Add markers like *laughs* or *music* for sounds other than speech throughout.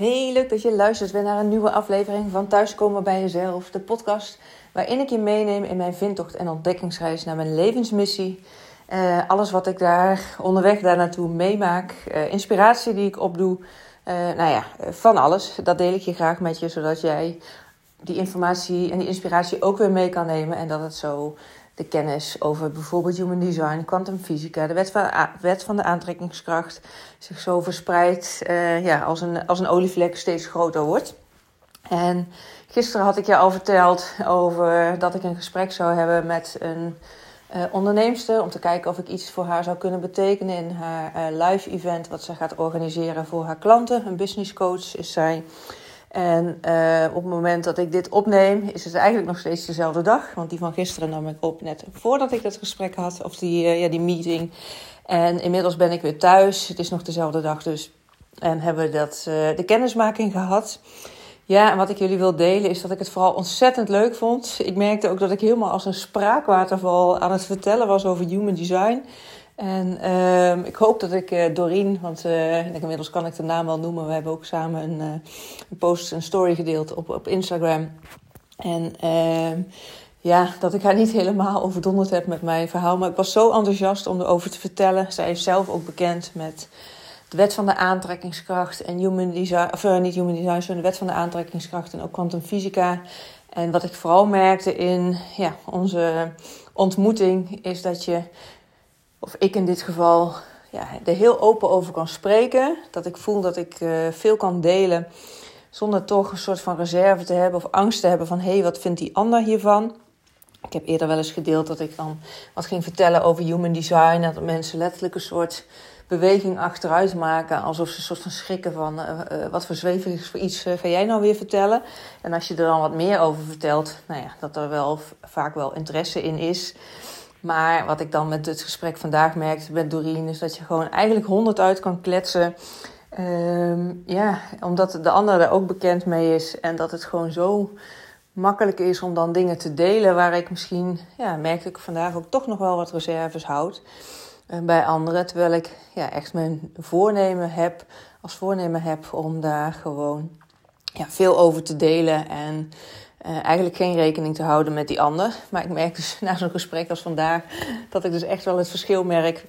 Heel leuk dat je luistert weer naar een nieuwe aflevering van Thuiskomen bij Jezelf, de podcast waarin ik je meeneem in mijn vindtocht en ontdekkingsreis naar mijn levensmissie. Uh, alles wat ik daar onderweg daar naartoe meemaak, uh, inspiratie die ik opdoe, uh, nou ja, van alles. Dat deel ik je graag met je, zodat jij die informatie en die inspiratie ook weer mee kan nemen en dat het zo de kennis over bijvoorbeeld human design, kwantumfysica, de wet van, wet van de aantrekkingskracht zich zo verspreidt uh, ja, als, een, als een olievlek steeds groter wordt. En gisteren had ik je al verteld over dat ik een gesprek zou hebben met een uh, onderneemster om te kijken of ik iets voor haar zou kunnen betekenen in haar uh, live event wat ze gaat organiseren voor haar klanten. Een business coach is zij. En uh, op het moment dat ik dit opneem, is het eigenlijk nog steeds dezelfde dag. Want die van gisteren nam ik op net voordat ik dat gesprek had, of die, uh, ja, die meeting. En inmiddels ben ik weer thuis. Het is nog dezelfde dag dus. En hebben we dat, uh, de kennismaking gehad. Ja, en wat ik jullie wil delen is dat ik het vooral ontzettend leuk vond. Ik merkte ook dat ik helemaal als een spraakwaterval aan het vertellen was over human design. En uh, ik hoop dat ik uh, Doreen, want uh, inmiddels kan ik de naam wel noemen. We hebben ook samen een, uh, een post, een story gedeeld op, op Instagram. En ehm, ja, dat ik haar niet helemaal overdonderd heb met mijn verhaal. Maar ik was zo enthousiast om erover te vertellen. Zij is zelf ook bekend met de wet van de aantrekkingskracht en human design. Of niet human design, maar de wet van de aantrekkingskracht en ook kwantumfysica. En wat ik vooral merkte in ja, onze ontmoeting is dat je of ik in dit geval, ja, er heel open over kan spreken. Dat ik voel dat ik uh, veel kan delen zonder toch een soort van reserve te hebben of angst te hebben van hé, hey, wat vindt die ander hiervan? Ik heb eerder wel eens gedeeld dat ik dan wat ging vertellen over human design. Dat mensen letterlijk een soort beweging achteruit maken. Alsof ze een soort van schrikken van uh, uh, wat voor zweverig voor iets uh, ga jij nou weer vertellen. En als je er dan wat meer over vertelt, nou ja, dat er wel vaak wel interesse in is. Maar wat ik dan met het gesprek vandaag merkte met Doreen, is dat je gewoon eigenlijk honderd uit kan kletsen. Um, ja, omdat de ander er ook bekend mee is. En dat het gewoon zo makkelijk is om dan dingen te delen waar ik misschien, ja, merkte ik vandaag ook toch nog wel wat reserves houd uh, bij anderen. Terwijl ik ja, echt mijn voornemen heb, als voornemen heb om daar gewoon ja, veel over te delen. En uh, eigenlijk geen rekening te houden met die ander. Maar ik merk dus *laughs* na zo'n gesprek als vandaag dat ik dus echt wel het verschil merk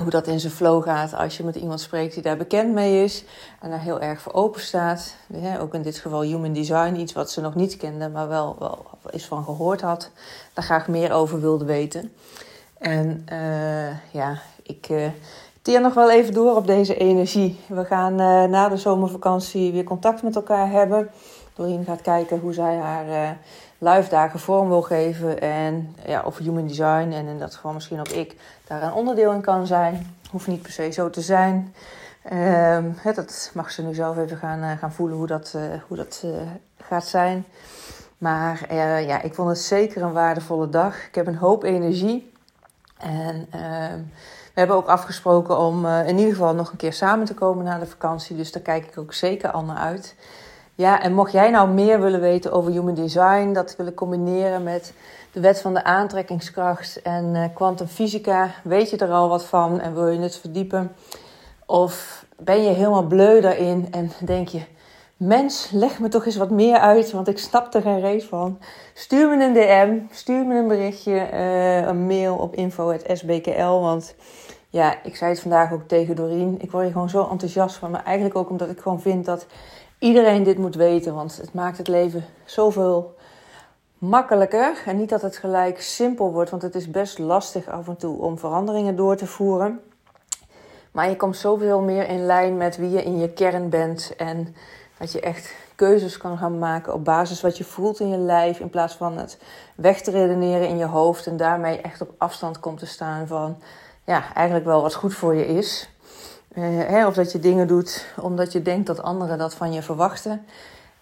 hoe dat in zijn flow gaat als je met iemand spreekt die daar bekend mee is en daar heel erg voor open staat. Ook in dit geval human design, iets wat ze nog niet kende, maar wel, wel eens van gehoord had, daar graag meer over wilde weten. En uh, ja, ik uh, teer nog wel even door op deze energie. We gaan na de zomervakantie weer contact met elkaar hebben. Doreen gaat kijken hoe zij haar uh, live dagen vorm wil geven. En ja, of human design. En in dat geval misschien ook ik daar een onderdeel in kan zijn. Hoeft niet per se zo te zijn. Um, dat mag ze nu zelf even gaan, uh, gaan voelen hoe dat, uh, hoe dat gaat zijn. Maar ja, ik vond het zeker een waardevolle dag. Ik heb een hoop energie. En ehm, we hebben ook afgesproken om in ieder geval nog een keer samen te komen na de vakantie. Dus daar kijk ik ook zeker al naar uit. Ja, en mocht jij nou meer willen weten over human design, dat willen combineren met de wet van de aantrekkingskracht en kwantumfysica, uh, weet je er al wat van en wil je het verdiepen? Of ben je helemaal bleu daarin en denk je, mens, leg me toch eens wat meer uit, want ik snap er geen reet van. Stuur me een DM, stuur me een berichtje, uh, een mail op info.sbkl, want ja, ik zei het vandaag ook tegen Doreen, ik word hier gewoon zo enthousiast van, maar eigenlijk ook omdat ik gewoon vind dat iedereen dit moet weten, want het maakt het leven zoveel makkelijker. En niet dat het gelijk simpel wordt, want het is best lastig af en toe om veranderingen door te voeren. Maar je komt zoveel meer in lijn met wie je in je kern bent en dat je echt keuzes kan gaan maken op basis wat je voelt in je lijf, in plaats van het weg te redeneren in je hoofd en daarmee echt op afstand komt te staan van ja, eigenlijk wel wat goed voor je is. Uh, hè, of dat je dingen doet omdat je denkt dat anderen dat van je verwachten.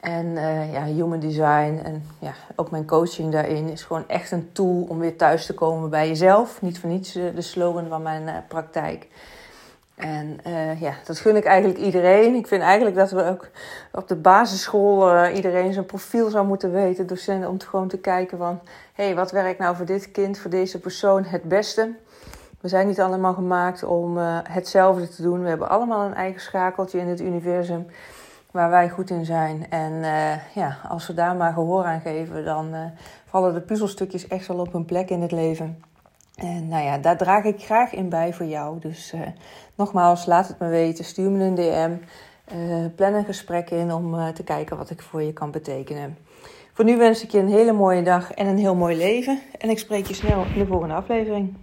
En uh, ja, human design en ja, ook mijn coaching daarin is gewoon echt een tool om weer thuis te komen bij jezelf. Niet voor niets uh, de slogan van mijn praktijk. En ja, dat gun ik eigenlijk iedereen. Ik vind eigenlijk dat we ook op de basisschool iedereen zijn profiel zou moeten weten. Docenten om gewoon te kijken van... hé, hey, wat werkt nou voor dit kind, voor deze persoon het beste? We zijn niet allemaal gemaakt om uh, hetzelfde te doen. We hebben allemaal een eigen schakeltje in het universum. waar wij goed in zijn. En ja, als we daar maar gehoor aan geven, dan vallen de puzzelstukjes echt wel op hun plek in het leven. En nou ja, daar draag ik graag in bij voor jou. Dus nogmaals, laat het me weten. Stuur me een DM. plan een gesprek in om te kijken wat ik voor je kan betekenen. Voor nu wens ik je een hele mooie dag en een heel mooi leven. En ik spreek je snel in de volgende aflevering.